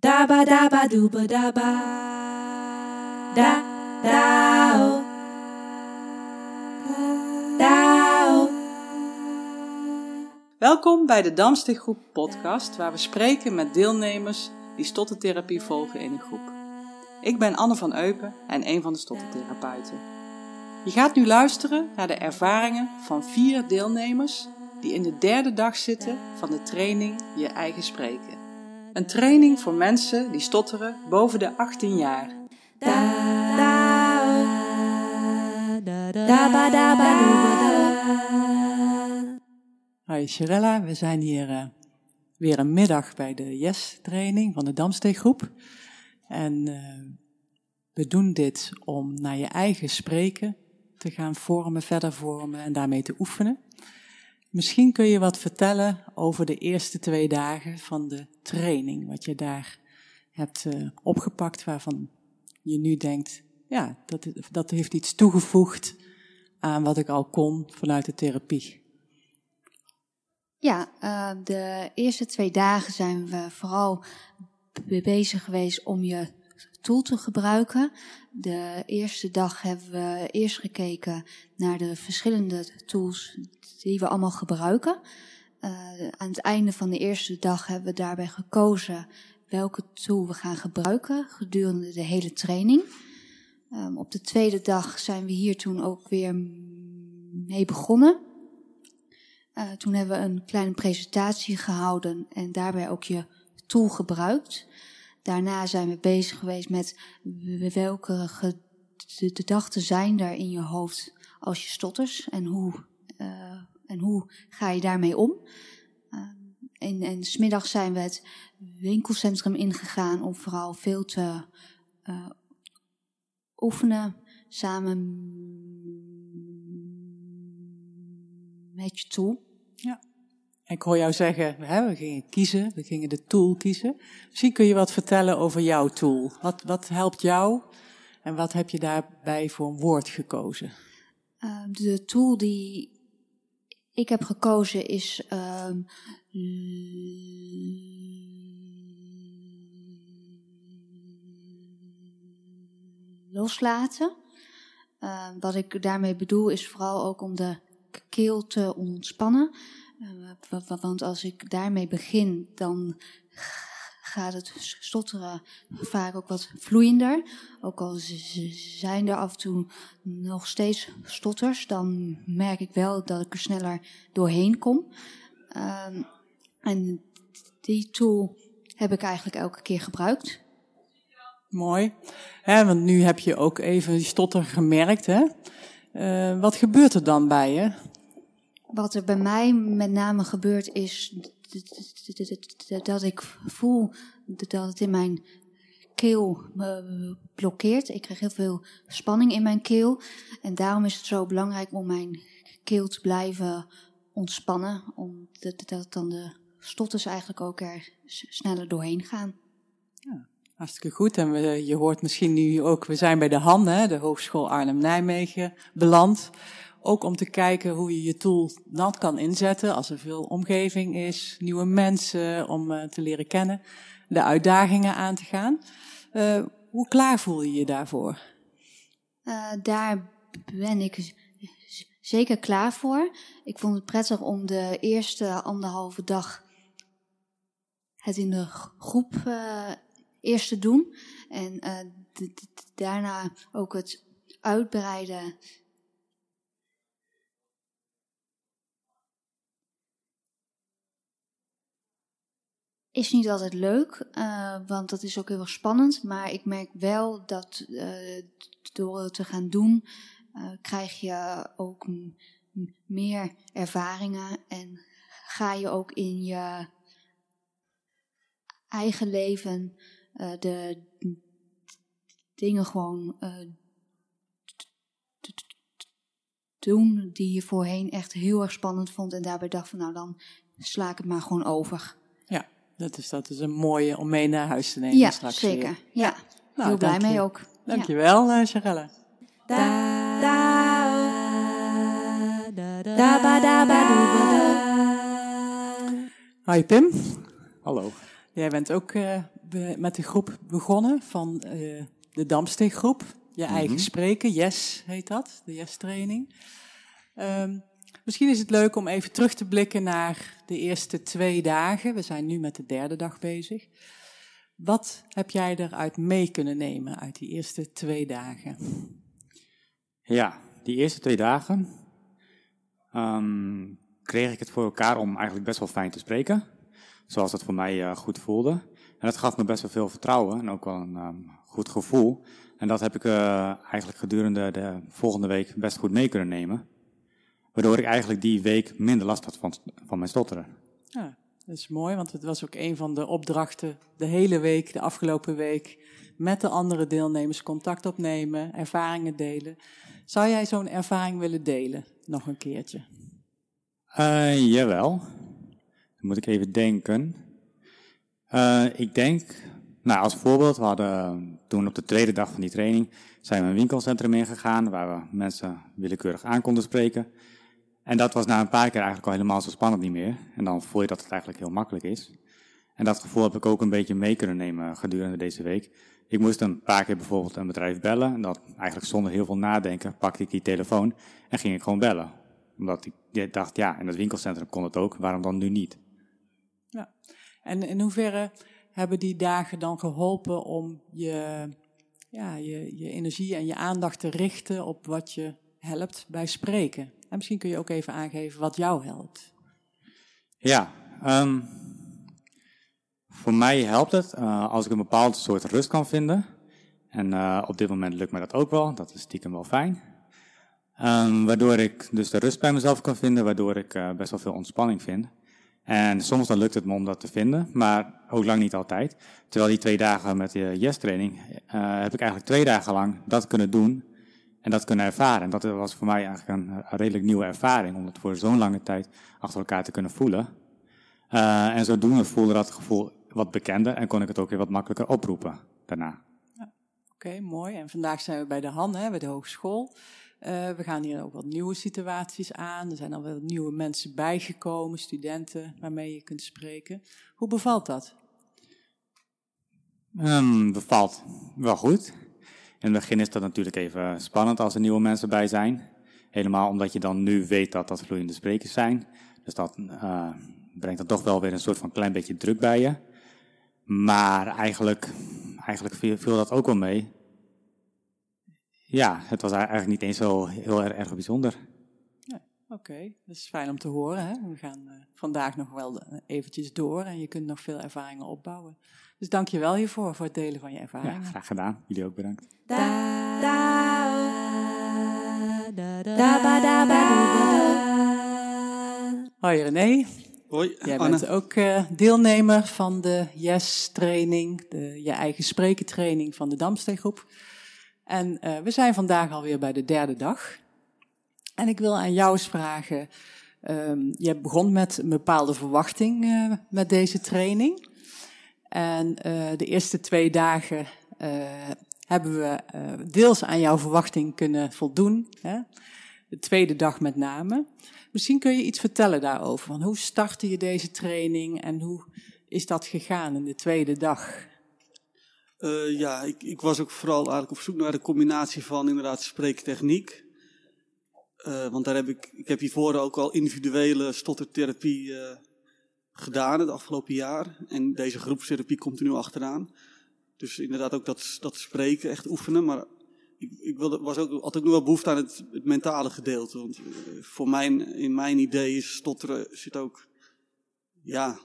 Daba daba dooba daba. Da dao. Dao. Welkom bij de Damstiggroep podcast, waar we spreken met deelnemers die stottertherapie volgen in een groep. Ik ben Anne van Eupen en een van de stottertherapeuten. Je gaat nu luisteren naar de ervaringen van vier deelnemers die in de derde dag zitten van de training Je Eigen Spreken. Een training voor mensen die stotteren boven de 18 jaar. Hi Shirella, we zijn hier eh, weer een middag bij de Yes-training van de Damsteeggroep. En eh, we doen dit om naar je eigen spreken te gaan vormen, verder vormen en daarmee te oefenen. Misschien kun je wat vertellen over de eerste twee dagen van de training, wat je daar hebt eh, opgepakt, waarvan je nu denkt, ja, dat, dat heeft iets toegevoegd aan wat ik al kon vanuit de therapie. Ja, eh, de eerste twee dagen zijn we vooral be- bezig geweest om je tool te gebruiken. De eerste dag hebben we eerst gekeken naar de verschillende tools die we allemaal gebruiken. Eh, aan het einde van de eerste dag hebben we daarbij gekozen welke tool we gaan gebruiken gedurende de hele training. Ehm, op de tweede dag zijn we hier toen ook weer mee begonnen. Uh, toen hebben we een kleine presentatie gehouden en daarbij ook je tool gebruikt. Daarna zijn we bezig geweest met welke gedachten zijn er in je hoofd als je stotters en hoe, uh, en hoe ga je daarmee om. Uh, en, en smiddag zijn we het winkelcentrum ingegaan om vooral veel te uh, oefenen samen met je tool. Ja. Ik hoor jou zeggen, we gingen kiezen, we gingen de tool kiezen. Misschien kun je wat vertellen over jouw tool. Wat, wat helpt jou en wat heb je daarbij voor een woord gekozen? Uh, de tool die ik heb gekozen is um, loslaten. Uh, wat ik daarmee bedoel is vooral ook om de keel te ontspannen. Uh, want als ik daarmee begin, dan gaat het stotteren vaak ook wat vloeiender. Ook al zijn er af en toe nog steeds stotters, dan merk ik wel dat ik er sneller doorheen kom. Uh, en die tool heb ik eigenlijk elke keer gebruikt. Mooi, want nu heb je ook even die stotter gemerkt. Hè? Uh, wat gebeurt er dan bij je? Wat er bij mij met name gebeurt is dat ik voel dat het in mijn keel blokkeert. Ik krijg heel veel spanning in mijn keel. En daarom is het zo belangrijk om mijn keel te blijven ontspannen. Omdat dan de stotters eigenlijk ook er sneller doorheen gaan. Ja. Hartstikke goed. En je hoort misschien nu ook, we zijn bij de HAN, hè, de Hogeschool Arnhem-Nijmegen, beland. Ook om te kijken hoe je je tool dan kan inzetten als er veel omgeving is, nieuwe mensen om uh, te leren kennen, de uitdagingen aan te gaan. Uh, hoe klaar voel je je daarvoor? Uh, daar ben ik zeker klaar voor. Ik vond het prettig om de eerste anderhalve dag het in de groep eerst te doen. En daarna ook het uitbreiden is niet altijd leuk, uh, want dat is ook heel erg spannend. Maar ik merk wel dat uh, door het te gaan doen, uh, krijg je ook meer ervaringen en ga je ook in je eigen leven de dingen gewoon doen die je voorheen echt heel erg spannend vond en daarbij dacht van nou dan sla ik het maar gewoon over. Ja. Dat is, dat is een mooie om mee naar huis te nemen ja, straks zeker. Weer. Ja, nou, heel blij mee ook. Dankjewel, ja. uh, Charelle. Da, da, da, da. Hi Pim. Hallo. Jij bent ook eh, be- met de groep begonnen van eh, de Damsteeggroep. Je eigen Mhm. spreken, Yes heet dat, de Yes-training. Ehm, misschien is het leuk om even terug te blikken naar de eerste twee dagen. We zijn nu met de derde dag bezig. Wat heb jij eruit mee kunnen nemen uit die eerste twee dagen? Ja, die eerste twee dagen ehm, kreeg ik het voor elkaar om eigenlijk best wel fijn te spreken. Zoals het voor mij eh, goed voelde. En dat gaf me best wel veel vertrouwen en ook wel een ehm, goed gevoel. En dat heb ik eh, eigenlijk gedurende de volgende week best goed mee kunnen nemen. Waardoor ik eigenlijk die week minder last had van, van mijn stotteren. Ja, dat is mooi, want het was ook een van de opdrachten de hele week, de afgelopen week, met de andere deelnemers contact opnemen, ervaringen delen. Zou jij zo'n ervaring willen delen, nog een keertje? Eh, jawel. Dan moet ik even denken. Eh, ik denk, nou als voorbeeld, we hadden toen op de tweede dag van die training, zijn we een winkelcentrum ingegaan waar we mensen willekeurig aan konden spreken. En dat was na een paar keer eigenlijk al helemaal zo spannend niet meer. En dan voel je dat het eigenlijk heel makkelijk is. En dat gevoel heb ik ook een beetje mee kunnen nemen gedurende deze week. Ik moest een paar keer bijvoorbeeld een bedrijf bellen. En dat eigenlijk zonder heel veel nadenken pakte ik die telefoon en ging ik gewoon bellen. Omdat ik ja, dacht, ja, in het winkelcentrum kon het ook, waarom dan nu niet? En in hoeverre hebben die dagen dan geholpen om je, ja, je, je energie en je aandacht te richten op wat je helpt bij spreken? En misschien kun je ook even aangeven wat jou helpt. Ja, ehm, voor mij helpt het eh, als ik een bepaald soort rust kan vinden. En eh, op dit moment lukt me dat ook wel, dat is stiekem wel fijn. Ehm, waardoor ik dus de rust bij mezelf kan vinden, waardoor ik eh, best wel veel ontspanning vind. En soms dan lukt het me om dat te vinden, maar ook lang niet altijd. Terwijl die twee dagen met de yes-training heb ik eigenlijk twee dagen lang dat kunnen doen en dat kunnen ervaren. En dat was voor mij eigenlijk een, een redelijk nieuwe ervaring, om het voor zo'n lange tijd achter elkaar te kunnen voelen. Eh, en zodoende voelde dat gevoel wat bekender en kon ik het ook weer wat makkelijker oproepen daarna. Oké, mooi. En vandaag zijn we bij de Han, hè, bij de hogeschool. Eh, we gaan hier ook wat nieuwe situaties aan. Er zijn al wel nieuwe mensen bijgekomen, studenten waarmee je kunt spreken. Hoe bevalt dat? Ehm, bevalt wel goed. In het begin is dat natuurlijk even spannend als er nieuwe mensen bij zijn. Helemaal omdat je dan nu weet dat dat vloeiende sprekers zijn. Dus dat eh, brengt dan toch wel weer een soort van klein beetje druk bij je. Maar eigenlijk, eigenlijk viel, dat ook wel mee. Ja, het was eigenlijk niet eens zo heel erg, bijzonder. Oké, dat is fijn om te horen. Hè? We gaan eh, vandaag nog wel eh, eventjes door en je kunt nog veel ervaringen opbouwen. Dus dank je wel hiervoor, voor het delen van je Ja, ervaringen. graag gedaan. Jullie ook bedankt. Hoi René, Hoi, jij Anne. bent ook eh, deelnemer van de YES-training, de Je Eigen Spreken training van de Damsteeggroep. En eh, we zijn vandaag alweer bij de derde dag. En ik wil aan jou eens vragen, ehm, je begon met een bepaalde verwachting eh, met deze training. En eh, de eerste twee dagen eh, hebben we eh, deels aan jouw verwachting kunnen voldoen. Hè? De tweede dag met name. Misschien kun je iets vertellen daarover. Van hoe startte je deze training en hoe is dat gegaan in de tweede dag? Ja, ik, ik was ook vooral eigenlijk op zoek naar de combinatie van inderdaad spreektechniek. Want daar heb ik, ik heb hiervoor ook al individuele stottertherapie eh, gedaan het afgelopen jaar. En deze groepstherapie komt er nu achteraan. Dus inderdaad ook dat, dat spreken, echt oefenen. Maar ik, ik wilde, was ook, had ook nog wel behoefte aan het, mentale gedeelte. Want eh, voor mijn, in mijn idee is stotteren zit ook, ja,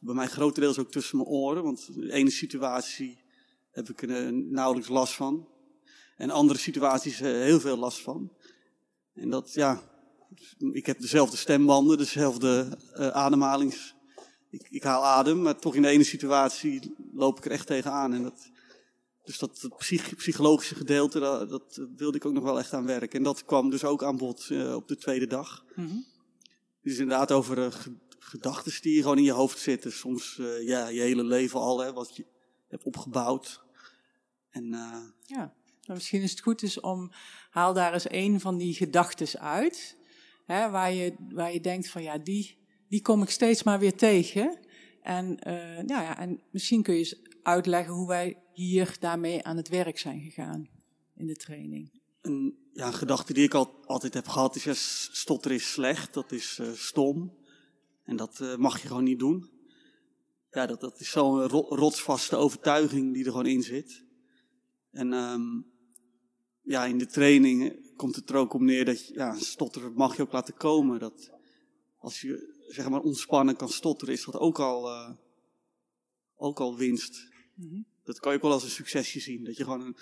bij mij grotendeels ook tussen mijn oren. Want de ene situatie heb ik er eh, nauwelijks last van. En andere situaties eh, heel veel last van. En dat, ja, ik heb dezelfde stembanden, dezelfde eh, ademhalings... Ik, ik haal adem, maar toch in de ene situatie loop ik er echt tegenaan. En dat, dus dat, dat psych- psychologische gedeelte, dat, dat wilde ik ook nog wel echt aan werken. En dat kwam dus ook aan bod eh, op de tweede dag. Mhm. Het is inderdaad over uh, gedachten die gewoon in je hoofd zitten. Soms uh, ja, je hele leven al, hè, wat je hebt opgebouwd. En, Ja, nou, misschien is het goed dus om, haal daar eens een van die gedachten uit. Hè, waar, je, waar je denkt van ja, die, die kom ik steeds maar weer tegen. En, eh, nou ja, en misschien kun je eens uitleggen hoe wij hier daarmee aan het werk zijn gegaan in de training. Een, ja, een gedachte die ik al, altijd heb gehad is, stotter is slecht, dat is uh, stom. En dat uh, mag je gewoon niet doen. Ja, dat, dat is zo'n rotsvaste overtuiging die er gewoon in zit. En um, ja, in de training komt het er ook om neer dat je, ja, stotteren mag je ook laten komen. Dat als je zeg maar ontspannen kan stotteren, is dat ook al, uh, ook al winst. Mm -hmm. Dat kan je ook wel als een succesje zien. Dat je gewoon een,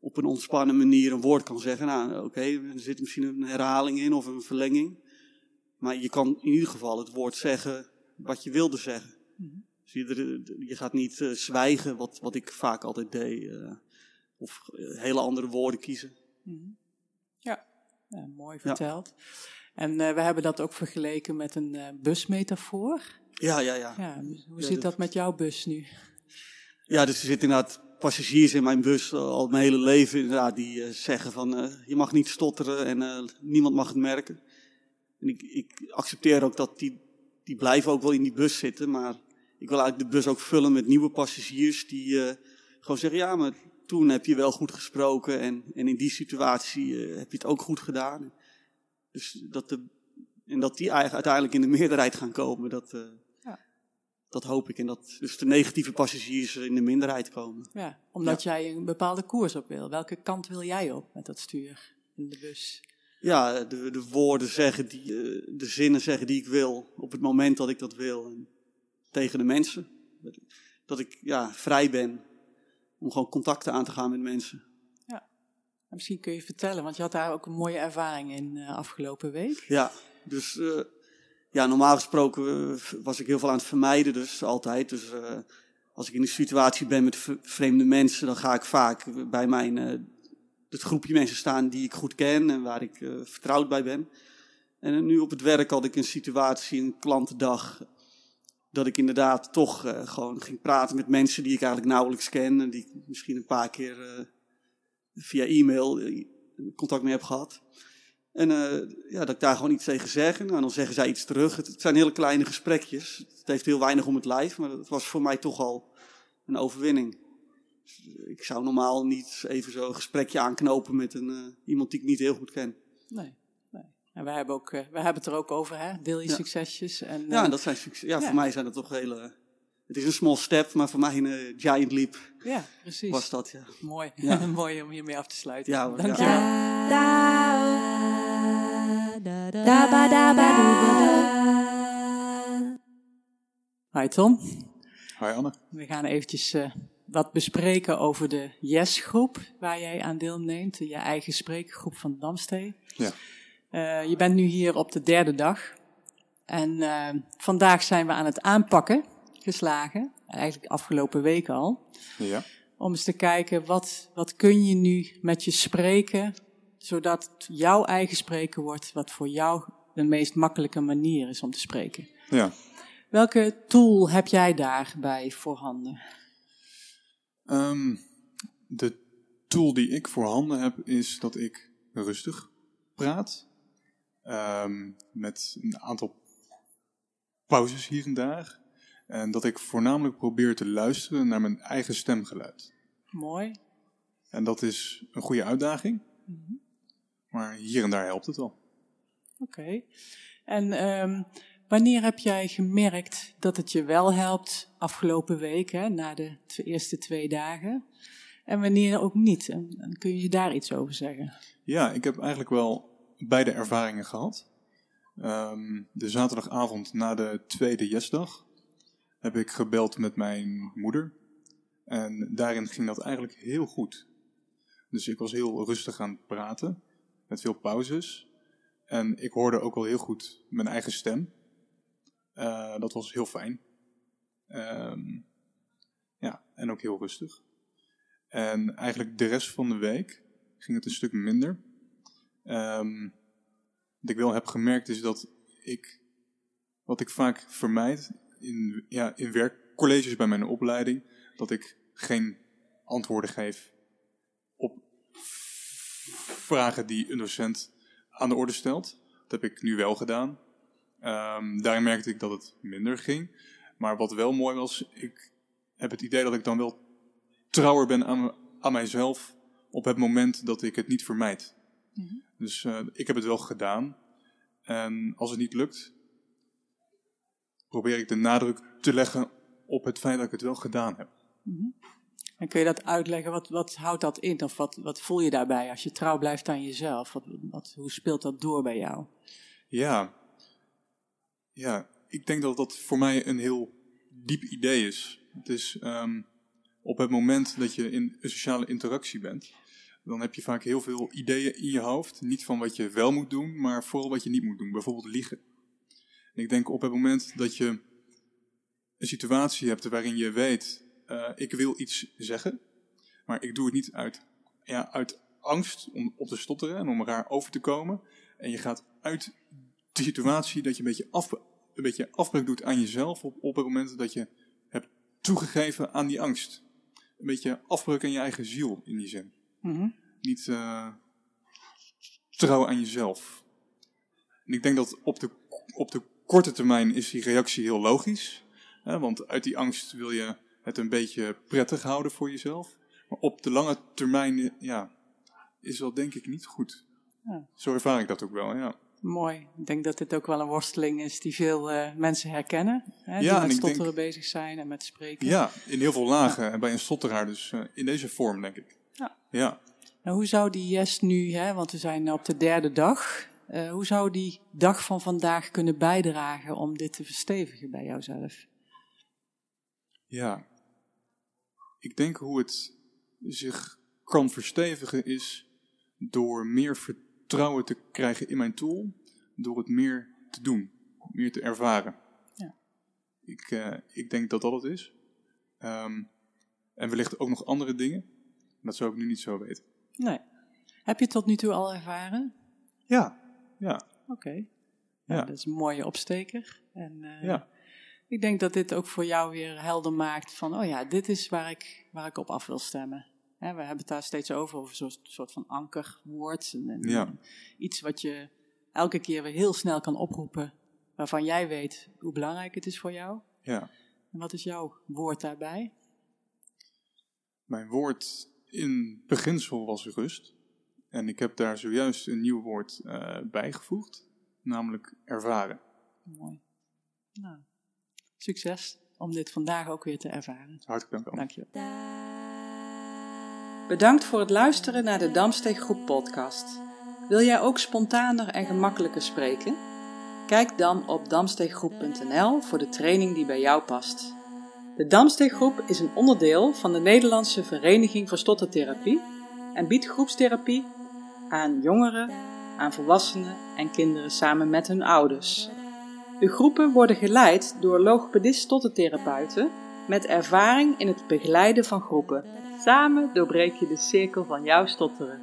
op een ontspannen manier een woord kan zeggen. Nou, oké, okay, er zit misschien een herhaling in of een verlenging. Maar je kan in ieder geval het woord zeggen wat je wilde zeggen. Mm -hmm. dus je, je, gaat niet uh, zwijgen, wat, wat ik vaak altijd deed. Uh, of hele andere woorden kiezen. Mm -hmm. ja. ja. mooi verteld. Ja. En uh, we hebben dat ook vergeleken met een uh, busmetafoor. Ja, ja, ja. ja hoe zit dat met jouw bus nu? Ja, dus er zitten inderdaad passagiers in mijn bus al mijn hele leven inderdaad, die zeggen van je mag niet stotteren en niemand mag het merken. En ik, ik accepteer ook dat die, die blijven ook wel in die bus zitten, maar ik wil eigenlijk de bus ook vullen met nieuwe passagiers die gewoon zeggen, ja, maar toen heb je wel goed gesproken en, en in die situatie heb je het ook goed gedaan. Dus dat, de, en dat die uiteindelijk in de meerderheid gaan komen, dat, uh, ja. dat hoop ik. En dat dus de negatieve passagiers in de minderheid komen. Ja, omdat ja. jij een bepaalde koers op wil. Welke kant wil jij op met dat stuur in de bus? Ja, de, de woorden zeggen, die, de zinnen zeggen die ik wil, op het moment dat ik dat wil. En tegen de mensen. Dat ik ja, vrij ben om gewoon contacten aan te gaan met mensen. Misschien kun je vertellen, want je had daar ook een mooie ervaring in uh, afgelopen week. Ja, dus uh, ja, normaal gesproken uh, was ik heel veel aan het vermijden, dus altijd. Dus als ik in een situatie ben met vreemde mensen, dan ga ik vaak bij mijn, het groepje mensen staan die ik goed ken en waar ik vertrouwd bij ben. En nu op het werk had ik een situatie, een klantendag, dat ik inderdaad toch gewoon ging praten met mensen die ik eigenlijk nauwelijks ken en die ik misschien een paar keer via e-mail eh, contact mee heb gehad. En uh, ja, dat ik daar gewoon iets tegen zeg. Nou, dan zeggen zij iets terug. Het, het, zijn hele kleine gesprekjes. Het heeft heel weinig om het lijf, maar het was voor mij toch al een overwinning. Dus ik zou normaal niet even zo'n gesprekje aanknopen met een, uh, iemand die ik niet heel goed ken. Nee. nee. En wij hebben, ook, uh, wij hebben het er ook over, hè? deel je ja. succesjes. En, ja, dat zijn succes. Ja, ja, voor mij zijn dat toch hele het is een small step, maar voor mij een uh, giant leap. Ja, precies. Was dat, ja. Mooi. Ja. Mooi om hiermee af te sluiten. Ja, Dank je wel. Hi Tom. Hi Anne. We gaan eventjes uh, wat bespreken over de Yes-groep waar jij aan deelneemt. Je eigen spreekgroep van Damstee. Ja. Uh, je bent nu hier op de derde dag. En vandaag zijn we aan het aanpakken geslagen, eigenlijk afgelopen week al. Ja. Om eens te kijken, wat, wat kun je nu met je spreken, zodat jouw eigen spreken wordt, wat voor jou de meest makkelijke manier is om te spreken. Ja. Welke tool heb jij daarbij voorhanden? Um, de tool die ik voorhanden heb, is dat ik rustig praat. Um, met een aantal pauzes hier en daar. En dat ik voornamelijk probeer te luisteren naar mijn eigen stemgeluid. Mooi. En dat is een goede uitdaging. Mm -hmm. Maar hier en daar helpt het wel. Oké. Okay. En um, wanneer heb jij gemerkt dat het je wel helpt afgelopen week, hè, na de eerste twee dagen? En wanneer ook niet? En, en kun je daar iets over zeggen? Ja, ik heb eigenlijk wel beide ervaringen gehad. Um, de zaterdagavond na de tweede yesdag heb ik gebeld met mijn moeder. En daarin ging dat eigenlijk heel goed. Dus ik was heel rustig aan het praten, met veel pauzes. En ik hoorde ook wel heel goed mijn eigen stem. Uh, dat was heel fijn. Um, ja, en ook heel rustig. En eigenlijk de rest van de week ging het een stuk minder. Um, wat ik wel heb gemerkt is dat ik, wat ik vaak vermijd, in, ja, in werkcolleges bij mijn opleiding dat ik geen antwoorden geef op vragen die een docent aan de orde stelt. Dat heb ik nu wel gedaan. Um, daarin merkte ik dat het minder ging. Maar wat wel mooi was, ik heb het idee dat ik dan wel trouwer ben aan, aan mijzelf op het moment dat ik het niet vermijd. Dus eh, ik heb het wel gedaan. En als het niet lukt, probeer ik de nadruk te leggen op het feit dat ik het wel gedaan heb. En kun je dat uitleggen? Wat, wat houdt dat in? Of wat, wat voel je daarbij als je trouw blijft aan jezelf? Wat, wat, hoe speelt dat door bij jou? Ja. Ja, ik denk dat dat voor mij een heel diep idee is. Het is ehm, op het moment dat je in een sociale interactie bent, dan heb je vaak heel veel ideeën in je hoofd. Niet van wat je wel moet doen, maar vooral wat je niet moet doen. Bijvoorbeeld liegen. En ik denk op het moment dat je een situatie hebt waarin je weet, eh, ik wil iets zeggen, maar ik doe het niet uit, ja, uit angst om op te stotteren en om raar over te komen. En je gaat uit de situatie dat je een beetje, af, een beetje afbreuk doet aan jezelf op, op het moment dat je hebt toegegeven aan die angst. Een beetje afbreuk aan je eigen ziel in die zin. Niet eh, trouw aan jezelf. En ik denk dat op de, op de korte termijn is die reactie heel logisch. Hè, want uit die angst wil je het een beetje prettig houden voor jezelf. Maar op de lange termijn eh, ja, is dat denk ik niet goed. Ja. Zo ervaar ik dat ook wel, ja. Mooi. Ik denk dat dit ook wel een worsteling is die veel eh, mensen herkennen. Hè, Ja, die met denk- stotteren bezig zijn en met spreken. Ja, in heel veel lagen. En bij een stotteraar dus eh, in deze vorm, denk ik. Ja. Ja. Nou, hoe zou die yes nu, hè, want we zijn op de derde dag, eh, hoe zou die dag van vandaag kunnen bijdragen om dit te verstevigen bij jouzelf? Ja. Ik denk hoe het zich kan verstevigen is door meer vertrouwen te krijgen in mijn tool, door het meer te doen, meer te ervaren. Ja. Ik, eh, ik denk dat dat het is. Ehm, en wellicht ook nog andere dingen. Dat zou ik nu niet zo weten. Nee. Heb je het tot nu toe al ervaren? Ja, ja, Oké. Ja. Ja, dat is een mooie opsteker. En eh, ja. ik denk dat dit ook voor jou weer helder maakt van, oh ja, dit is waar ik, waar ik op af wil stemmen. Hè, we hebben het daar steeds over, over zo'n soort van ankerwoord. En, en Ja. Iets wat je elke keer weer heel snel kan oproepen, waarvan jij weet hoe belangrijk het is voor jou. ja. En wat is jouw woord daarbij? Mijn woord in beginsel was rust. En ik heb daar zojuist een nieuw woord eh, bijgevoegd, namelijk ervaren. Mooi. Nou, succes om dit vandaag ook weer te ervaren. Hartelijk dank. Anne. Dank je. Bedankt voor het luisteren naar de Damsteeg Groep podcast. Wil jij ook spontaner en gemakkelijker spreken? Kijk dan op damsteeggroep.nl voor de training die bij jou past. De Damsteeggroep is een onderdeel van de Nederlandse Vereniging voor Stottertherapie en biedt groepstherapie aan jongeren, aan volwassenen en kinderen samen met hun ouders. De groepen worden geleid door logopedist-stottertherapeuten met ervaring in het begeleiden van groepen. Samen doorbreek je de cirkel van jouw stotteren.